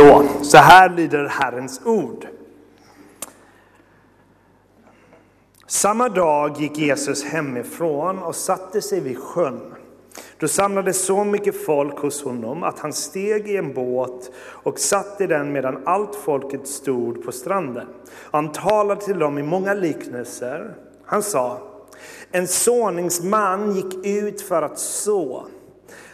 Så, så här lyder Herrens ord. Samma dag gick Jesus hemifrån och satte sig vid sjön. Då samlades så mycket folk hos honom att han steg i en båt och satt i den medan allt folket stod på stranden. Han talade till dem i många liknelser. Han sa, en såningsman gick ut för att så.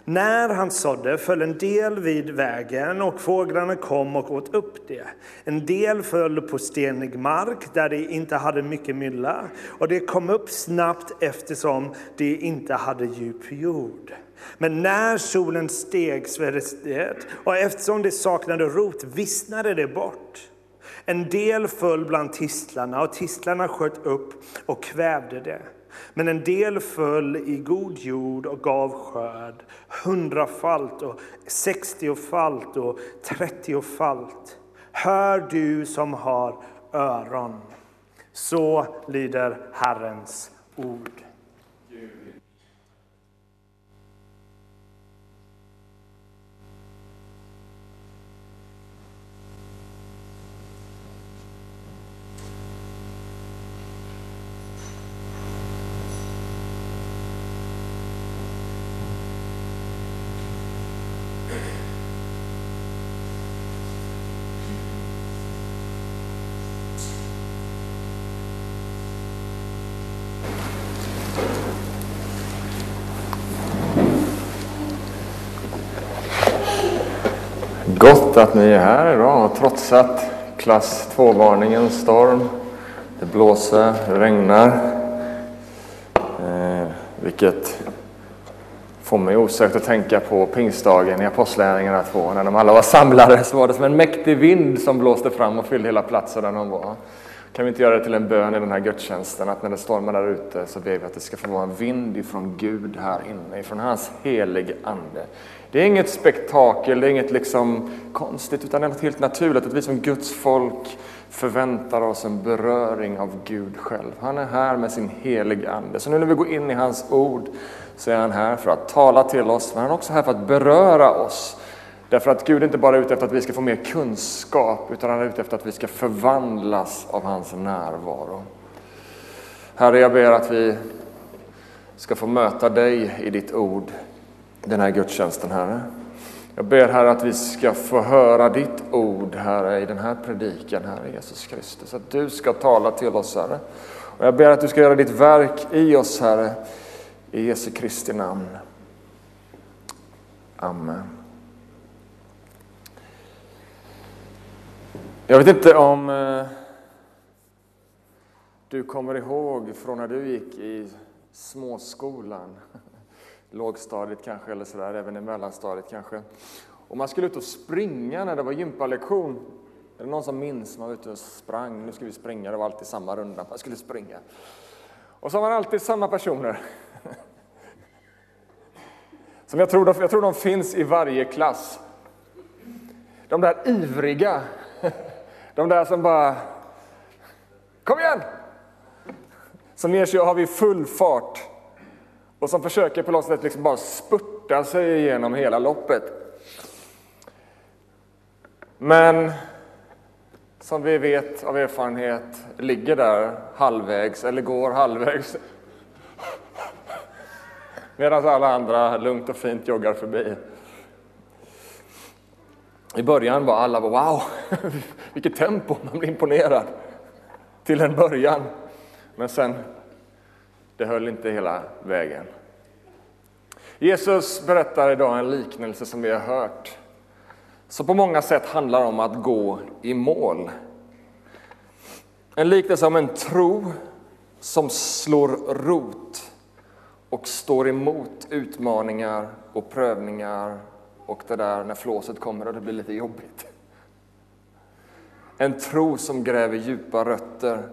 När han sådde föll en del vid vägen och fåglarna kom och åt upp det. En del föll på stenig mark där det inte hade mycket mylla och det kom upp snabbt eftersom det inte hade djup jord. Men när solen steg sveddes det och eftersom det saknade rot vissnade det bort. En del föll bland tistlarna och tistlarna sköt upp och kvävde det. Men en del föll i god jord och gav skörd, hundrafalt och sextiofalt och trettiofalt. Hör du som har öron. Så lyder Herrens ord. Att ni är här idag och trotsat klass 2-varningens storm. Det blåser, det regnar. Eh, vilket får mig osökt att tänka på pingstdagen i Apostlagärningarna 2. När de alla var samlade så var det som en mäktig vind som blåste fram och fyllde hela platsen där de var. Kan vi inte göra det till en bön i den här gudstjänsten att när det stormar där ute så ber vi att det ska få vara en vind ifrån Gud här inne, ifrån hans helige Ande. Det är inget spektakel, det är inget liksom konstigt, utan det är något helt naturligt att vi som Guds folk förväntar oss en beröring av Gud själv. Han är här med sin helige Ande. Så nu när vi går in i hans ord så är han här för att tala till oss, men han är också här för att beröra oss. Därför att Gud inte bara är ute efter att vi ska få mer kunskap, utan han är ute efter att vi ska förvandlas av hans närvaro. Herre, jag ber att vi ska få möta dig i ditt ord den här gudstjänsten, Herre. Jag ber Herre att vi ska få höra ditt ord, Herre, i den här predikan, Herre Jesus Kristus. Att du ska tala till oss, Herre. Och jag ber att du ska göra ditt verk i oss, Herre, i Jesu Kristi namn. Amen. Jag vet inte om eh, du kommer ihåg från när du gick i småskolan lågstadiet kanske, eller sådär, även i mellanstadiet kanske. Och man skulle ut och springa när det var gympalektion. Är det någon som minns? Man var ute och sprang, nu ska vi springa, det var alltid samma runda, man skulle springa. Och så var man alltid samma personer. Som jag tror, jag tror de finns i varje klass. De där ivriga, de där som bara Kom igen! Som ger sig och har vi full fart och som försöker på något sätt liksom bara spurta sig igenom hela loppet. Men som vi vet av erfarenhet ligger där halvvägs eller går halvvägs. Medan alla andra lugnt och fint joggar förbi. I början var alla wow, vilket tempo, man blir imponerad. Till en början. Men sen det höll inte hela vägen. Jesus berättar idag en liknelse som vi har hört, som på många sätt handlar om att gå i mål. En liknelse om en tro som slår rot och står emot utmaningar och prövningar och det där när flåset kommer och det blir lite jobbigt. En tro som gräver djupa rötter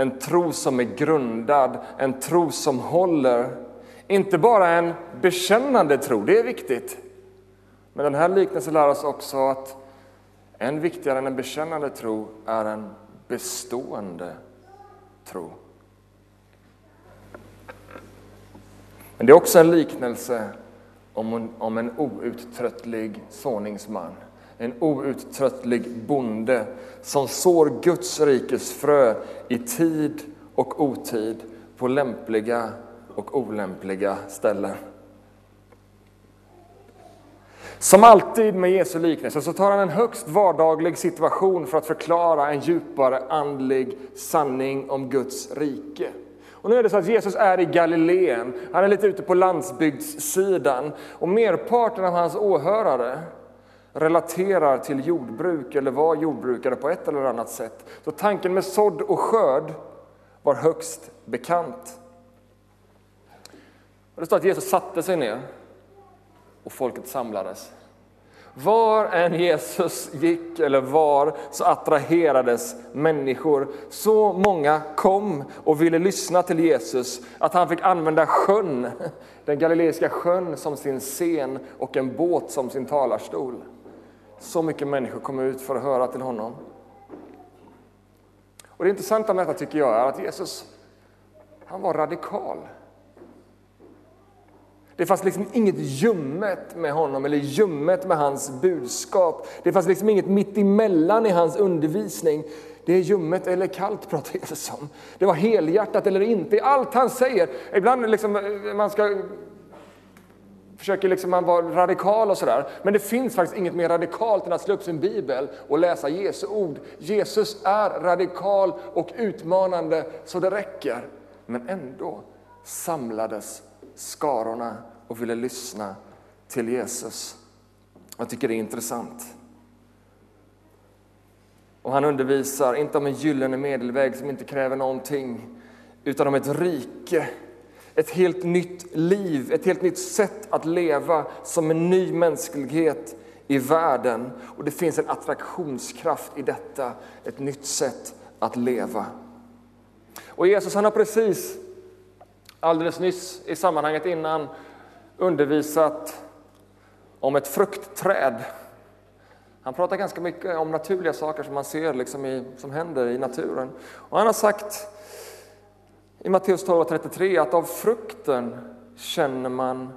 en tro som är grundad, en tro som håller. Inte bara en bekännande tro, det är viktigt. Men den här liknelsen lär oss också att än viktigare än en bekännande tro är en bestående tro. Men det är också en liknelse om en, om en outtröttlig såningsman en outtröttlig bonde som sår Guds rikes frö i tid och otid på lämpliga och olämpliga ställen. Som alltid med Jesu liknelse så tar han en högst vardaglig situation för att förklara en djupare andlig sanning om Guds rike. Och nu är det så att Jesus är i Galileen, han är lite ute på landsbygdssidan och merparten av hans åhörare relaterar till jordbruk eller var jordbrukare på ett eller annat sätt. Så tanken med sådd och skörd var högst bekant. Det står att Jesus satte sig ner och folket samlades. Var än Jesus gick eller var så attraherades människor. Så många kom och ville lyssna till Jesus att han fick använda sjön, den galileiska sjön som sin scen och en båt som sin talarstol. Så mycket människor kom ut för att höra till honom. Och Det intressanta med detta tycker jag är att Jesus, han var radikal. Det fanns liksom inget ljummet med honom eller ljummet med hans budskap. Det fanns liksom inget mittemellan i hans undervisning. Det är ljummet eller kallt pratar Jesus om. Det var helhjärtat eller inte. Allt han säger, ibland liksom man ska försöker liksom man vara radikal och sådär. Men det finns faktiskt inget mer radikalt än att slå upp sin bibel och läsa Jesu ord. Jesus är radikal och utmanande så det räcker. Men ändå samlades skarorna och ville lyssna till Jesus. Jag tycker det är intressant. Och han undervisar inte om en gyllene medelväg som inte kräver någonting, utan om ett rike, ett helt nytt liv, ett helt nytt sätt att leva som en ny mänsklighet i världen. Och det finns en attraktionskraft i detta, ett nytt sätt att leva. Och Jesus han har precis alldeles nyss i sammanhanget innan undervisat om ett fruktträd. Han pratar ganska mycket om naturliga saker som man ser liksom i, som händer i naturen. Och han har sagt i Matteus 12.33 att av frukten känner man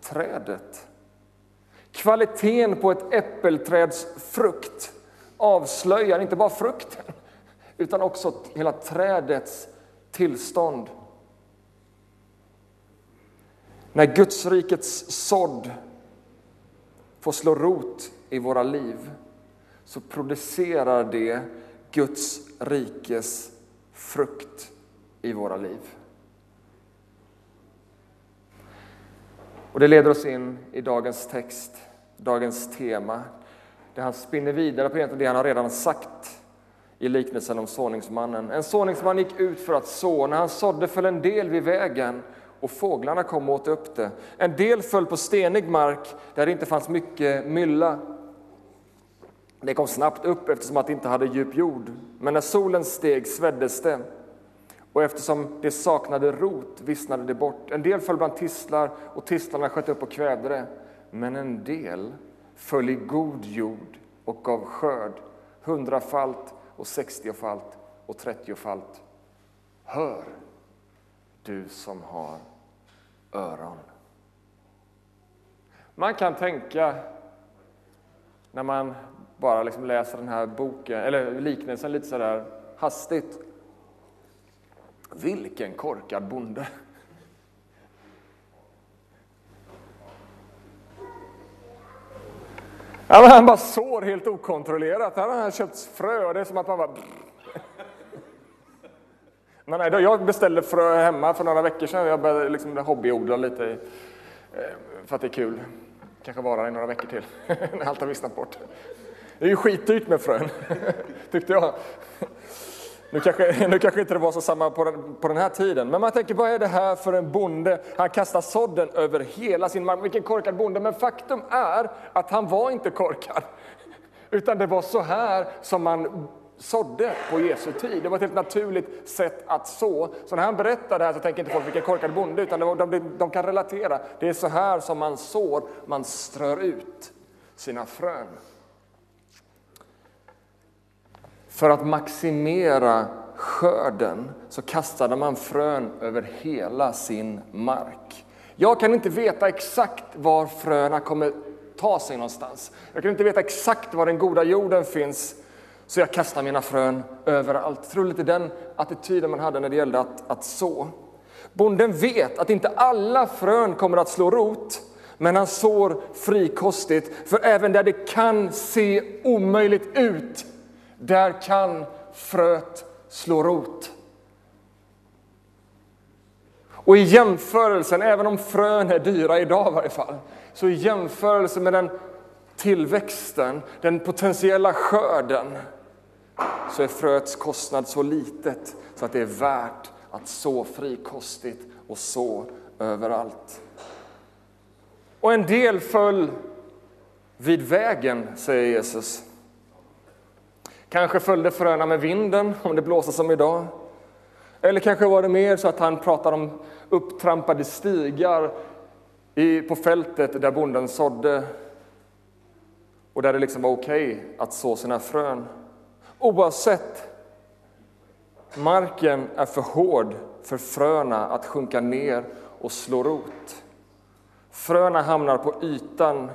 trädet. Kvaliteten på ett äppelträds frukt avslöjar inte bara frukten utan också hela trädets tillstånd. När Guds rikets sådd får slå rot i våra liv så producerar det Guds rikes frukt i våra liv. Och Det leder oss in i dagens text, dagens tema, där han spinner vidare på det han har redan sagt i liknelsen om såningsmannen. En såningsman gick ut för att så. När han sådde föll en del vid vägen och fåglarna kom och åt upp det. En del föll på stenig mark där det inte fanns mycket mylla. Det kom snabbt upp eftersom att det inte hade djup jord. Men när solen steg sveddes det och eftersom det saknade rot vissnade det bort. En del föll bland tistlar och tistlarna sköt upp och kvävde det. Men en del föll i god jord och gav skörd, hundrafalt och sextiofalt och trettiofalt. Hör! du som har öron. Man kan tänka, när man bara liksom läser den här boken, eller liknelsen lite sådär hastigt. Vilken korkad bonde! Ja, han bara sår helt okontrollerat. Här har han köpt frö och det är som att man bara... Men nej, jag beställde frö hemma för några veckor sedan. Jag började liksom hobbyodla lite eh, för att det är kul. Kanske vara i några veckor till när allt har vissnat bort. Det är ju skitdyrt med frön, tyckte jag. Nu kanske, nu kanske inte det var så samma på den, på den här tiden, men man tänker vad är det här för en bonde? Han kastar sådden över hela sin mark. Vilken korkad bonde! Men faktum är att han var inte korkad, utan det var så här som man sådde på Jesu tid. Det var ett helt naturligt sätt att så. Så när han berättar det här så tänker inte folk vilken korkad bonde, utan var, de, de kan relatera. Det är så här som man sår, man strör ut sina frön. För att maximera skörden så kastade man frön över hela sin mark. Jag kan inte veta exakt var fröna kommer ta sig någonstans. Jag kan inte veta exakt var den goda jorden finns, så jag kastar mina frön överallt. Tror lite den attityden man hade när det gällde att, att så. Bonden vet att inte alla frön kommer att slå rot, men han sår frikostigt, för även där det kan se omöjligt ut, där kan fröet slå rot. Och i jämförelsen, även om frön är dyra idag i varje fall, så i jämförelse med den tillväxten, den potentiella skörden, så är fröets kostnad så litet så att det är värt att så frikostigt och så överallt. Och en del föll vid vägen, säger Jesus. Kanske följde fröna med vinden, om det blåser som idag. Eller kanske var det mer så att han pratar om upptrampade stigar i, på fältet där bonden sådde och där det liksom var okej okay att så sina frön. Oavsett, marken är för hård för fröna att sjunka ner och slå rot. Fröna hamnar på ytan,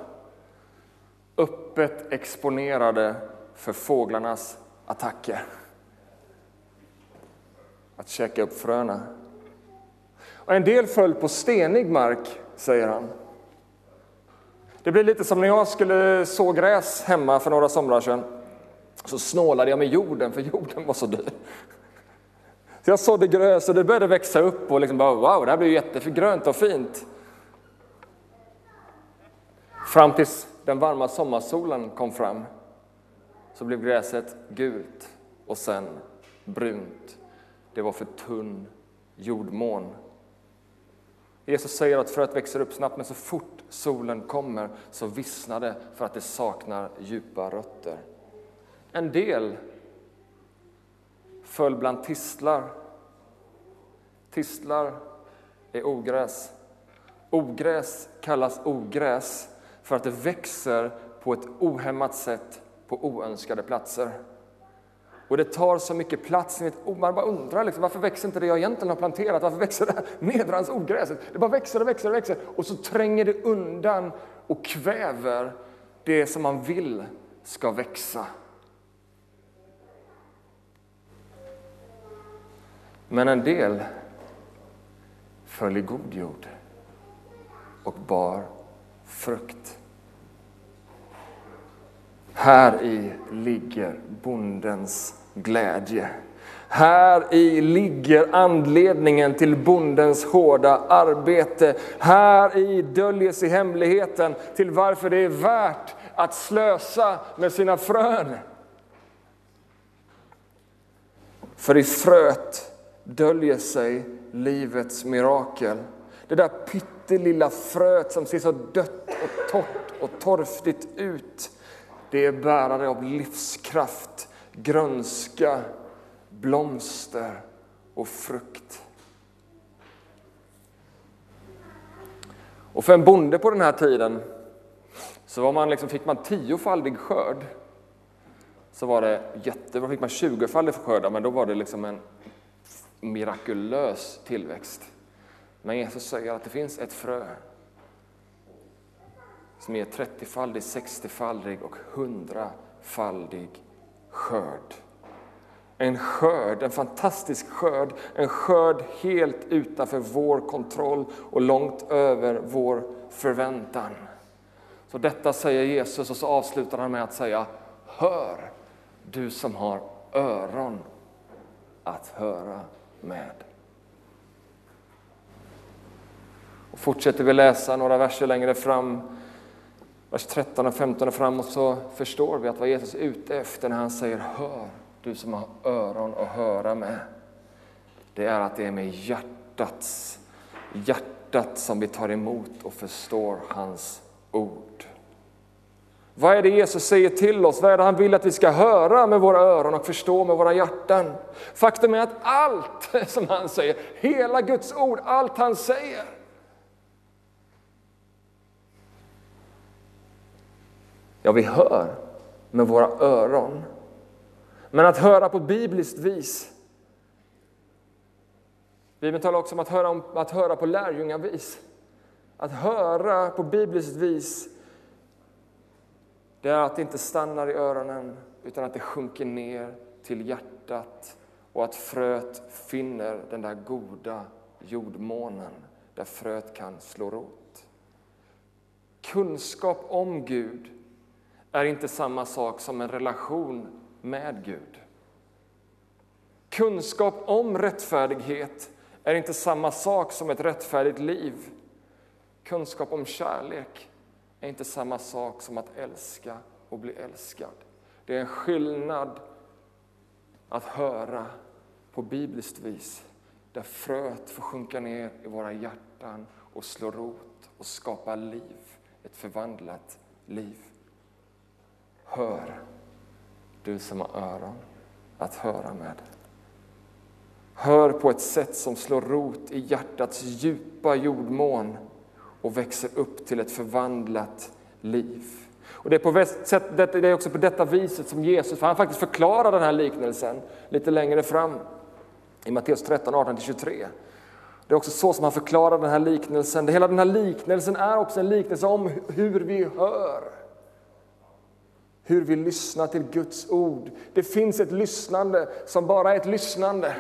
öppet exponerade för fåglarnas attacker. Att käka upp fröna. Och en del föll på stenig mark, säger han. Det blir lite som när jag skulle så gräs hemma för några somrar sedan. Så snålade jag med jorden, för jorden var så dyr. Så jag sådde grös och det började växa upp och liksom bara wow, det här blir jättegrönt och fint. Fram tills den varma sommarsolen kom fram så blev gräset gult och sen brunt. Det var för tunn jordmån. Jesus säger att fröet växer upp snabbt, men så fort solen kommer så vissnar det för att det saknar djupa rötter. En del föll bland tistlar. Tistlar är ogräs. Ogräs kallas ogräs för att det växer på ett ohämmat sätt på oönskade platser. Och det tar så mycket plats, oh, man bara undrar liksom, varför växer inte det jag egentligen har planterat? Varför växer det här nedrans ogräset? Det bara växer och växer och växer och så tränger det undan och kväver det som man vill ska växa. Men en del föll i god jord och bar frukt. Här i ligger bondens glädje. Här i ligger anledningen till bondens hårda arbete. Här i döljer sig hemligheten till varför det är värt att slösa med sina frön. För i fröet döljer sig livets mirakel. Det där pyttelilla fröet som ser så dött och torrt och torftigt ut. Det är bärare av livskraft, grönska, blomster och frukt. Och för en bonde på den här tiden så var man liksom, fick man tiofaldig skörd så var det jättebra. Fick man tjugofaldig skörd, men då var det liksom en mirakulös tillväxt. Men Jesus säger att det finns ett frö som ger 30-faldig, 60-faldig och 100-faldig skörd. En skörd, en fantastisk skörd, en skörd helt utanför vår kontroll och långt över vår förväntan. Så detta säger Jesus och så avslutar han med att säga Hör, du som har öron att höra med. Och fortsätter vi läsa några verser längre fram, vers 13 och 15 och framåt, så förstår vi att vad Jesus är ute efter när han säger Hör, du som har öron att höra med. Det är att det är med hjärtats, hjärtat som vi tar emot och förstår hans ord. Vad är det Jesus säger till oss? Vad är det han vill att vi ska höra med våra öron och förstå med våra hjärtan? Faktum är att allt som han säger, hela Guds ord, allt han säger, Ja, vi hör med våra öron. Men att höra på bibliskt vis. Bibeln talar också om att höra, om, att höra på lärjungavis. Att höra på bibliskt vis det är att det inte stannar i öronen utan att det sjunker ner till hjärtat och att fröet finner den där goda jordmånen där fröet kan slå rot. Kunskap om Gud är inte samma sak som en relation med Gud. Kunskap om rättfärdighet är inte samma sak som ett rättfärdigt liv. Kunskap om kärlek är inte samma sak som att älska och bli älskad. Det är en skillnad att höra på bibliskt vis där fröet får sjunka ner i våra hjärtan och slå rot och skapa liv, ett förvandlat liv. Hör, du som har öron att höra med. Hör på ett sätt som slår rot i hjärtats djupa jordmån och växer upp till ett förvandlat liv. Och det, är på sätt, det är också på detta viset som Jesus, för han faktiskt förklarar den här liknelsen lite längre fram i Matteus 13, 18-23. Det är också så som han förklarar den här liknelsen. Hela den här liknelsen är också en liknelse om hur vi hör. Hur vi lyssnar till Guds ord. Det finns ett lyssnande som bara är ett lyssnande.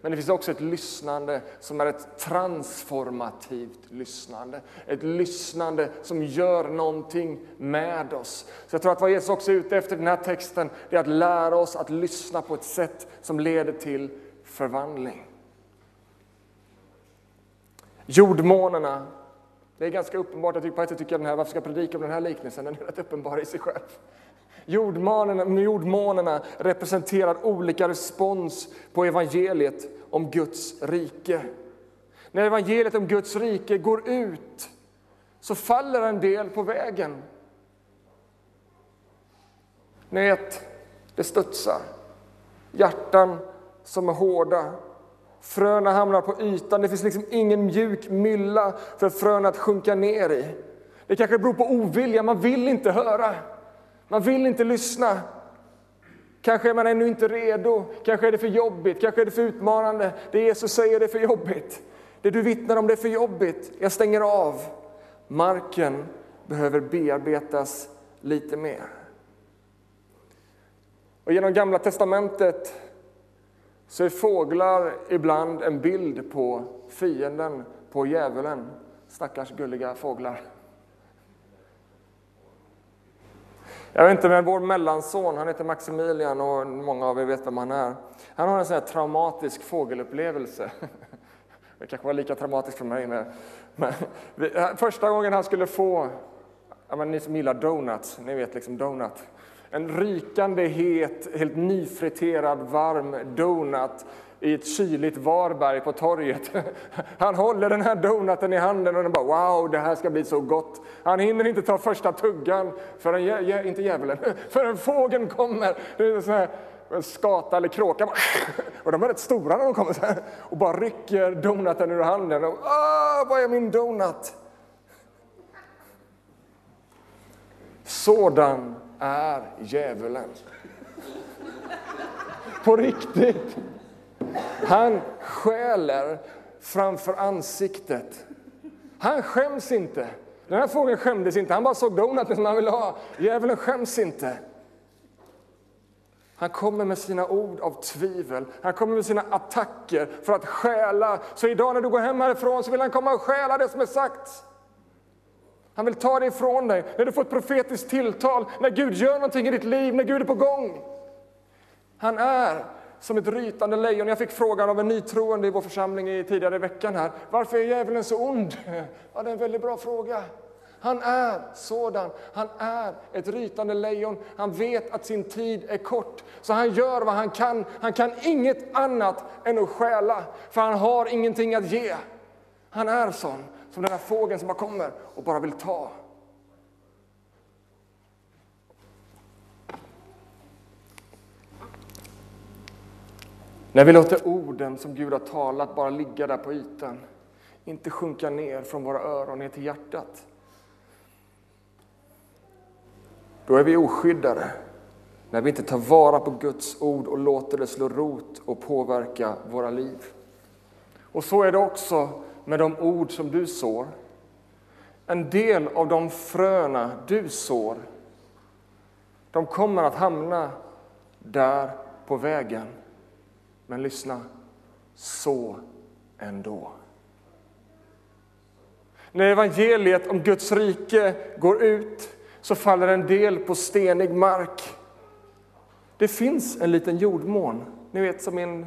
Men det finns också ett lyssnande som är ett transformativt lyssnande. Ett lyssnande som gör någonting med oss. Så jag tror att vad Jesus också är ute efter i den här texten, det är att lära oss att lyssna på ett sätt som leder till förvandling. Jordmånerna. Det är ganska uppenbart, att på ett sätt tycker jag den här, varför ska jag predika om den här liknelsen? Den är rätt uppenbar i sig själv. Jordmånerna, jordmånerna representerar olika respons på evangeliet om Guds rike. När evangeliet om Guds rike går ut så faller en del på vägen. Ni vet, det studsar. Hjärtan som är hårda. Fröna hamnar på ytan. Det finns liksom ingen mjuk mylla för fröna att sjunka ner i. Det kanske beror på ovilja, man vill inte höra. Man vill inte lyssna. Kanske är man ännu inte redo, kanske är det för jobbigt, kanske är det för utmanande. Det Jesus säger är för jobbigt. Det du vittnar om det är för jobbigt. Jag stänger av. Marken behöver bearbetas lite mer. Och genom Gamla testamentet så är fåglar ibland en bild på fienden, på djävulen. Stackars gulliga fåglar. Jag vet inte, men vår mellanson, han heter Maximilian och många av er vet vem han är. Han har en sån här traumatisk fågelupplevelse. Det kanske var lika traumatiskt för mig. Men, men första gången han skulle få, ja, men ni som gillar donuts, ni vet liksom donut. En rykande het, helt nyfriterad varm donut i ett kyligt Varberg på torget. Han håller den här donaten i handen och den bara wow, det här ska bli så gott. Han hinner inte ta första tuggan förrän, inte djävulen, förrän fågeln kommer. Det är så här, en skata eller kråka. Och de är rätt stora när de kommer så här, och bara rycker donaten ur handen. Och, ah, vad är min donut? Sådan är djävulen. På riktigt. Han skäller framför ansiktet. Han skäms inte. Den här fågeln skämdes inte, han bara såg donaten som han ville ha. Djävulen skäms inte. Han kommer med sina ord av tvivel, han kommer med sina attacker för att stjäla. Så idag när du går hem härifrån så vill han komma och stjäla det som är sagt. Han vill ta det ifrån dig när du får ett profetiskt tilltal, när Gud gör någonting i ditt liv, när Gud är på gång. Han är som ett rytande lejon. Jag fick frågan av en nytroende i vår församling i tidigare i veckan här. Varför är djävulen så ond? Ja, det är en väldigt bra fråga. Han är sådan. Han är ett rytande lejon. Han vet att sin tid är kort, så han gör vad han kan. Han kan inget annat än att stjäla, för han har ingenting att ge. Han är sån, som den här fågeln som bara kommer och bara vill ta. När vi låter orden som Gud har talat bara ligga där på ytan, inte sjunka ner från våra öron ner till hjärtat. Då är vi oskyddade. När vi inte tar vara på Guds ord och låter det slå rot och påverka våra liv. Och så är det också med de ord som du sår. En del av de fröna du sår De kommer att hamna där på vägen. Men lyssna, så ändå. När evangeliet om Guds rike går ut så faller en del på stenig mark. Det finns en liten jordmån, ni vet som en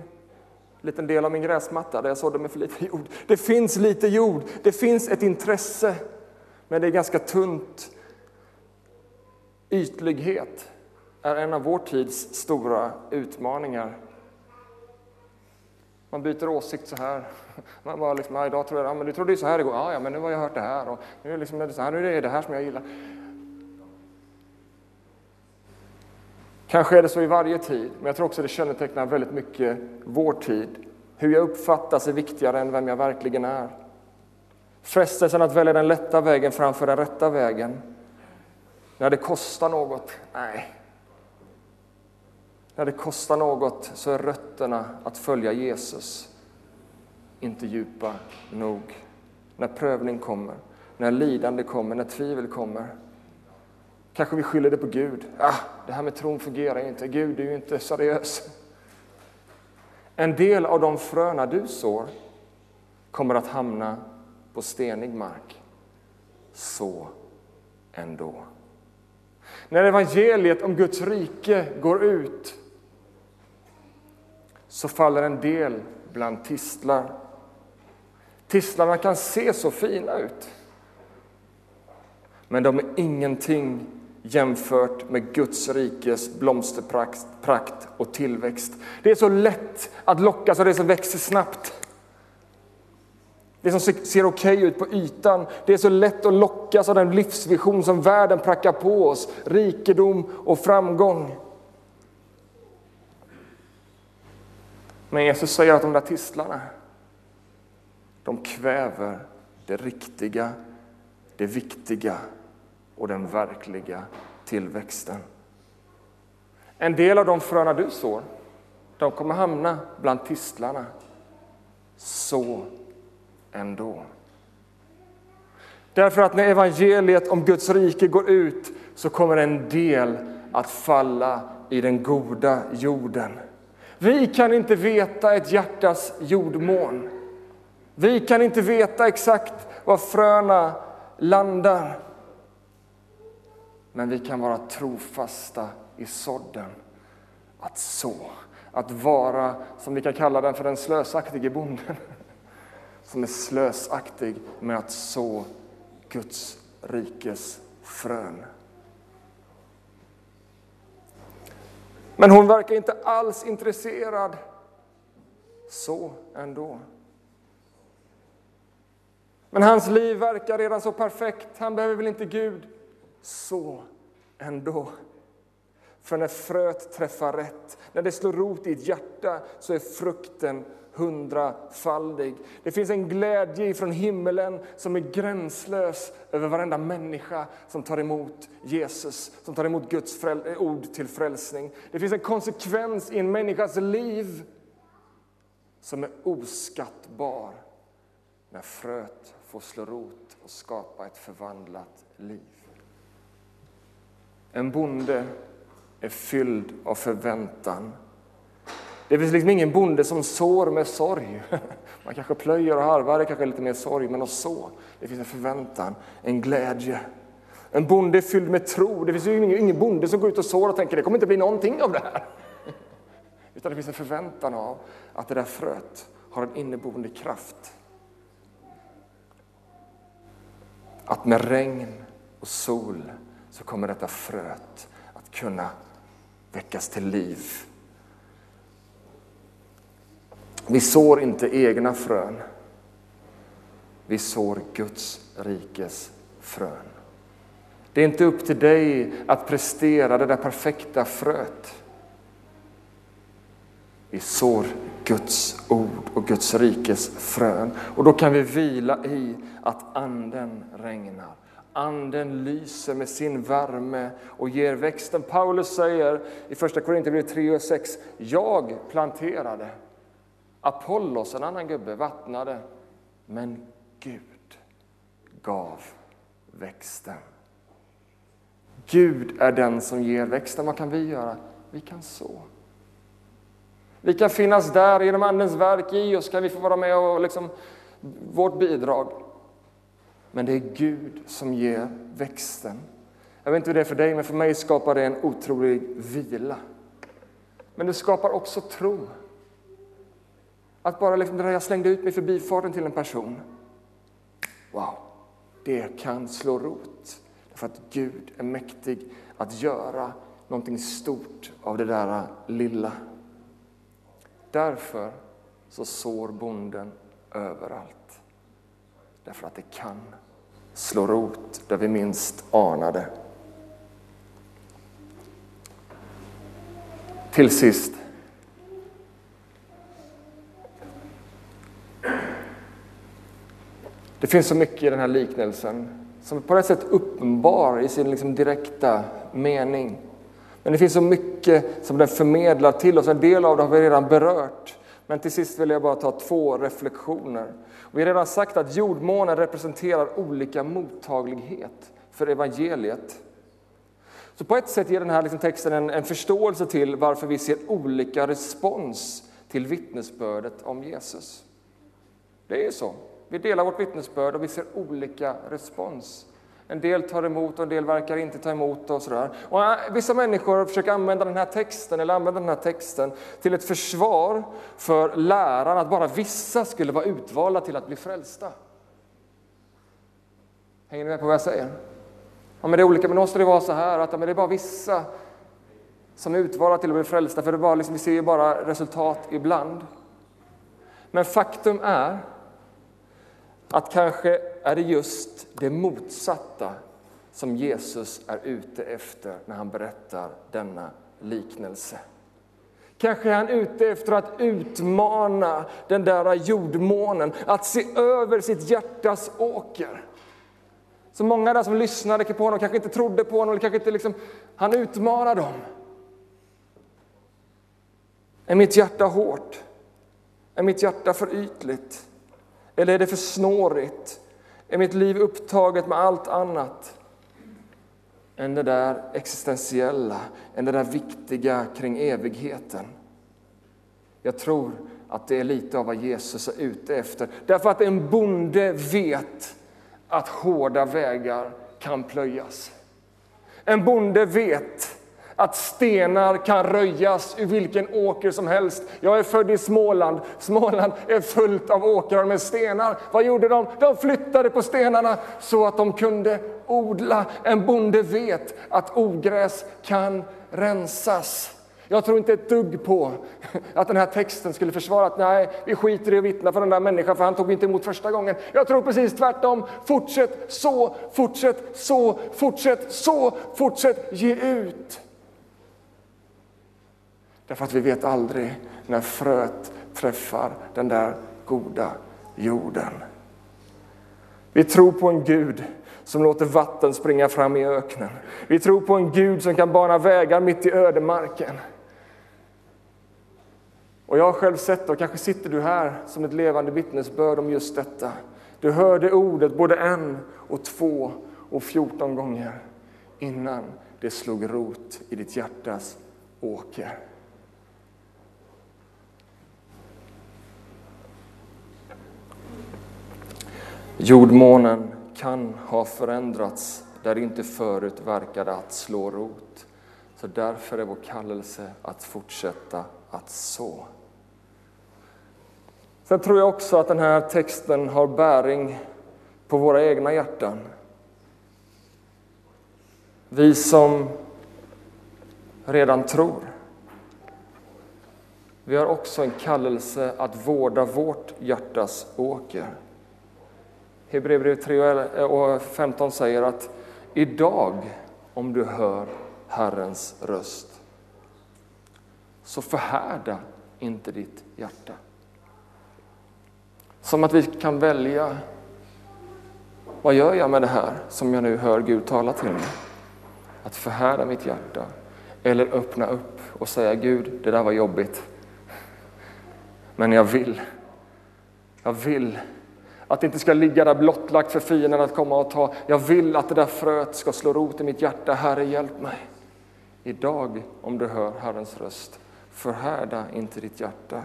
liten del av min gräsmatta där jag sådde med för lite jord. Det finns lite jord, det finns ett intresse, men det är ganska tunt. Ytlighet är en av vår tids stora utmaningar. Man byter åsikt så här. Man bara liksom, ja, idag tror jag, ja, men du trodde ju så här igår. Ja, ja, men nu har jag hört det här. Och nu är det, liksom, så här, nu är det det här som jag gillar. Kanske är det så i varje tid, men jag tror också det kännetecknar väldigt mycket vår tid. Hur jag uppfattas är viktigare än vem jag verkligen är. Frestelsen att välja den lätta vägen framför den rätta vägen. När det kostar något, nej. När det kostar något så är rötterna att följa Jesus inte djupa nog. När prövning kommer, när lidande kommer, när tvivel kommer. Kanske vi skyller det på Gud. Ah, det här med tron fungerar inte. Gud är ju inte seriös. En del av de fröna du sår kommer att hamna på stenig mark. Så ändå. När evangeliet om Guds rike går ut så faller en del bland tistlar. Tistlarna kan se så fina ut, men de är ingenting jämfört med Guds rikes blomsterprakt och tillväxt. Det är så lätt att lockas av det som växer snabbt. Det som ser okej okay ut på ytan. Det är så lätt att lockas av den livsvision som världen prackar på oss. Rikedom och framgång. Men Jesus säger att de där tistlarna, de kväver det riktiga, det viktiga och den verkliga tillväxten. En del av de fröna du sår, de kommer hamna bland tistlarna. Så ändå. Därför att när evangeliet om Guds rike går ut så kommer en del att falla i den goda jorden. Vi kan inte veta ett hjärtas jordmån. Vi kan inte veta exakt var fröna landar. Men vi kan vara trofasta i sådden, att så, att vara, som vi kan kalla den för den slösaktige bonden, som är slösaktig med att så Guds rikes frön. Men hon verkar inte alls intresserad. Så ändå. Men hans liv verkar redan så perfekt. Han behöver väl inte Gud? Så ändå. För när fröet träffar rätt, när det slår rot i ett hjärta, så är frukten hundrafaldig. Det finns en glädje från himmelen som är gränslös över varenda människa som tar emot Jesus, som tar emot Guds eh, ord till frälsning. Det finns en konsekvens i en människas liv som är oskattbar när fröet får slå rot och skapa ett förvandlat liv. En bonde är fylld av förväntan det finns liksom ingen bonde som sår med sorg. Man kanske plöjer och harvar, det kanske är lite mer sorg, men att så, det finns en förväntan, en glädje. En bonde är fylld med tro. Det finns ju ingen, bonde som går ut och sår och tänker det kommer inte bli någonting av det här. Utan det finns en förväntan av att det där fröet har en inneboende kraft. Att med regn och sol så kommer detta fröet att kunna väckas till liv vi sår inte egna frön. Vi sår Guds rikes frön. Det är inte upp till dig att prestera det där perfekta fröet. Vi sår Guds ord och Guds rikes frön. Och då kan vi vila i att Anden regnar. Anden lyser med sin värme och ger växten. Paulus säger i Första Korinthierbrevet 3 och 6, jag planterade Apollos, en annan gubbe, vattnade, men Gud gav växten. Gud är den som ger växten. Vad kan vi göra? Vi kan så. Vi kan finnas där genom Andens verk i oss, kan vi få vara med och liksom, vårt bidrag. Men det är Gud som ger växten. Jag vet inte hur det är för dig, men för mig skapar det en otrolig vila. Men det skapar också tro. Att bara liksom, jag slängde ut mig förbi farten till en person. Wow, det kan slå rot. För att Gud är mäktig att göra någonting stort av det där lilla. Därför så sår bonden överallt. Därför att det kan slå rot där vi minst anar det. Till sist. Det finns så mycket i den här liknelsen som på ett sätt uppenbar i sin liksom direkta mening. Men det finns så mycket som den förmedlar till oss. En del av det har vi redan berört. Men till sist vill jag bara ta två reflektioner. Vi har redan sagt att jordmånen representerar olika mottaglighet för evangeliet. Så på ett sätt ger den här liksom texten en, en förståelse till varför vi ser olika respons till vittnesbördet om Jesus. Det är ju så. Vi delar vårt vittnesbörd och vi ser olika respons. En del tar emot och en del verkar inte ta emot och sådär. Och äh, vissa människor försöker använda den här texten eller använda den här texten till ett försvar för läran att bara vissa skulle vara utvalda till att bli frälsta. Hänger ni med på vad jag säger? Ja, men det är olika, men då måste det vara så här att ja, men det är bara vissa som är utvalda till att bli frälsta, för det bara, liksom, vi ser ju bara resultat ibland. Men faktum är att kanske är det just det motsatta som Jesus är ute efter när han berättar denna liknelse. Kanske är han ute efter att utmana den där jordmånen, att se över sitt hjärtas åker. Så många där som lyssnade på honom kanske inte trodde på honom, eller kanske inte liksom, han utmanar dem. Är mitt hjärta hårt? Är mitt hjärta för ytligt? Eller är det för snårigt? Är mitt liv upptaget med allt annat än det där existentiella, än det där viktiga kring evigheten? Jag tror att det är lite av vad Jesus är ute efter. Därför att en bonde vet att hårda vägar kan plöjas. En bonde vet att stenar kan röjas ur vilken åker som helst. Jag är född i Småland. Småland är fullt av åkrar med stenar. Vad gjorde de? De flyttade på stenarna så att de kunde odla. En bonde vet att ogräs kan rensas. Jag tror inte ett dugg på att den här texten skulle försvara att nej, vi skiter i att vittna för den där människan för han tog inte emot första gången. Jag tror precis tvärtom. Fortsätt så, fortsätt så, fortsätt så, fortsätt ge ut. Därför att vi vet aldrig när fröet träffar den där goda jorden. Vi tror på en Gud som låter vatten springa fram i öknen. Vi tror på en Gud som kan bana vägar mitt i ödemarken. Och jag har själv sett det, och kanske sitter du här som ett levande vittnesbörd om just detta. Du hörde ordet både en och två och fjorton gånger innan det slog rot i ditt hjärtas åker. Jordmånen kan ha förändrats där det inte förut verkade att slå rot. Så därför är vår kallelse att fortsätta att så. Sen tror jag också att den här texten har bäring på våra egna hjärtan. Vi som redan tror. Vi har också en kallelse att vårda vårt hjärtas åker. Hebreerbrevet 3 och 15 eh, säger att idag, om du hör Herrens röst, så förhärda inte ditt hjärta. Som att vi kan välja, vad gör jag med det här som jag nu hör Gud tala till mig? Att förhärda mitt hjärta eller öppna upp och säga Gud, det där var jobbigt. Men jag vill, jag vill att det inte ska ligga där blottlagt för fienden att komma och ta. Jag vill att det där fröet ska slå rot i mitt hjärta. Herre, hjälp mig. Idag, om du hör Herrens röst, förhärda inte ditt hjärta.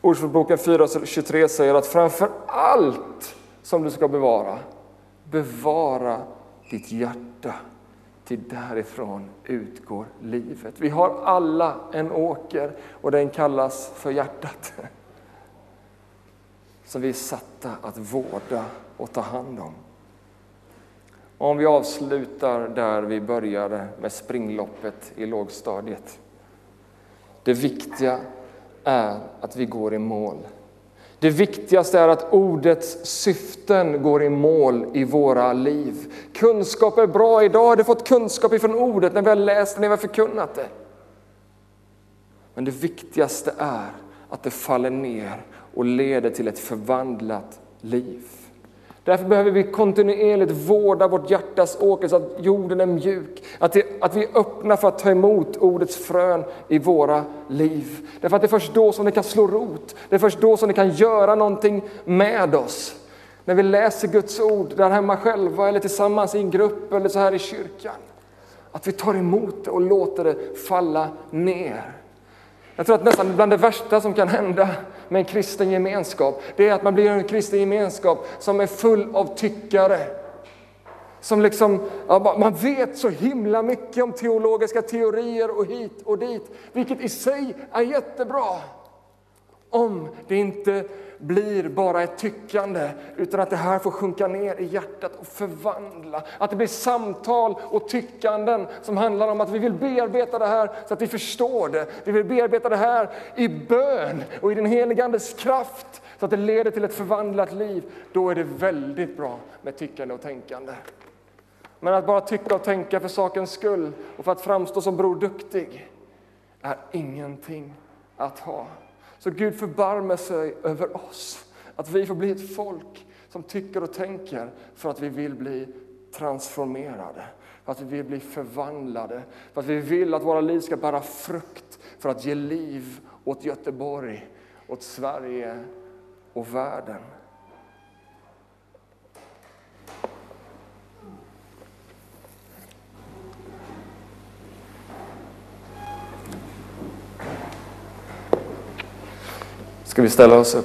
Ordspråksboken 4.23 säger att framför allt som du ska bevara, bevara ditt hjärta. Till därifrån utgår livet. Vi har alla en åker och den kallas för hjärtat. Som vi är satta att vårda och ta hand om. Om vi avslutar där vi började med springloppet i lågstadiet. Det viktiga är att vi går i mål. Det viktigaste är att ordets syften går i mål i våra liv. Kunskap är bra. Idag har du fått kunskap ifrån ordet när vi har läst det, när vi har förkunnat det. Men det viktigaste är att det faller ner och leder till ett förvandlat liv. Därför behöver vi kontinuerligt vårda vårt hjärtas åker så att jorden är mjuk. Att, det, att vi är öppna för att ta emot ordets frön i våra liv. Därför att det är först då som det kan slå rot. Det är först då som det kan göra någonting med oss. När vi läser Guds ord där hemma själva eller tillsammans i en grupp eller så här i kyrkan. Att vi tar emot det och låter det falla ner. Jag tror att nästan bland det värsta som kan hända med en kristen gemenskap, det är att man blir en kristen gemenskap som är full av tyckare. Som liksom, man vet så himla mycket om teologiska teorier och hit och dit, vilket i sig är jättebra. Om det inte blir bara ett tyckande, utan att det här får sjunka ner i hjärtat och förvandla. Att det blir samtal och tyckanden som handlar om att vi vill bearbeta det här så att vi förstår det. Vi vill bearbeta det här i bön och i den helige Andes kraft så att det leder till ett förvandlat liv. Då är det väldigt bra med tyckande och tänkande. Men att bara tycka och tänka för sakens skull och för att framstå som Bror Duktig är ingenting att ha. Så Gud förbarmar sig över oss, att vi får bli ett folk som tycker och tänker för att vi vill bli transformerade, för att vi vill bli förvandlade, för att vi vill att våra liv ska bära frukt för att ge liv åt Göteborg, åt Sverige och världen. Skal vi ställa oss?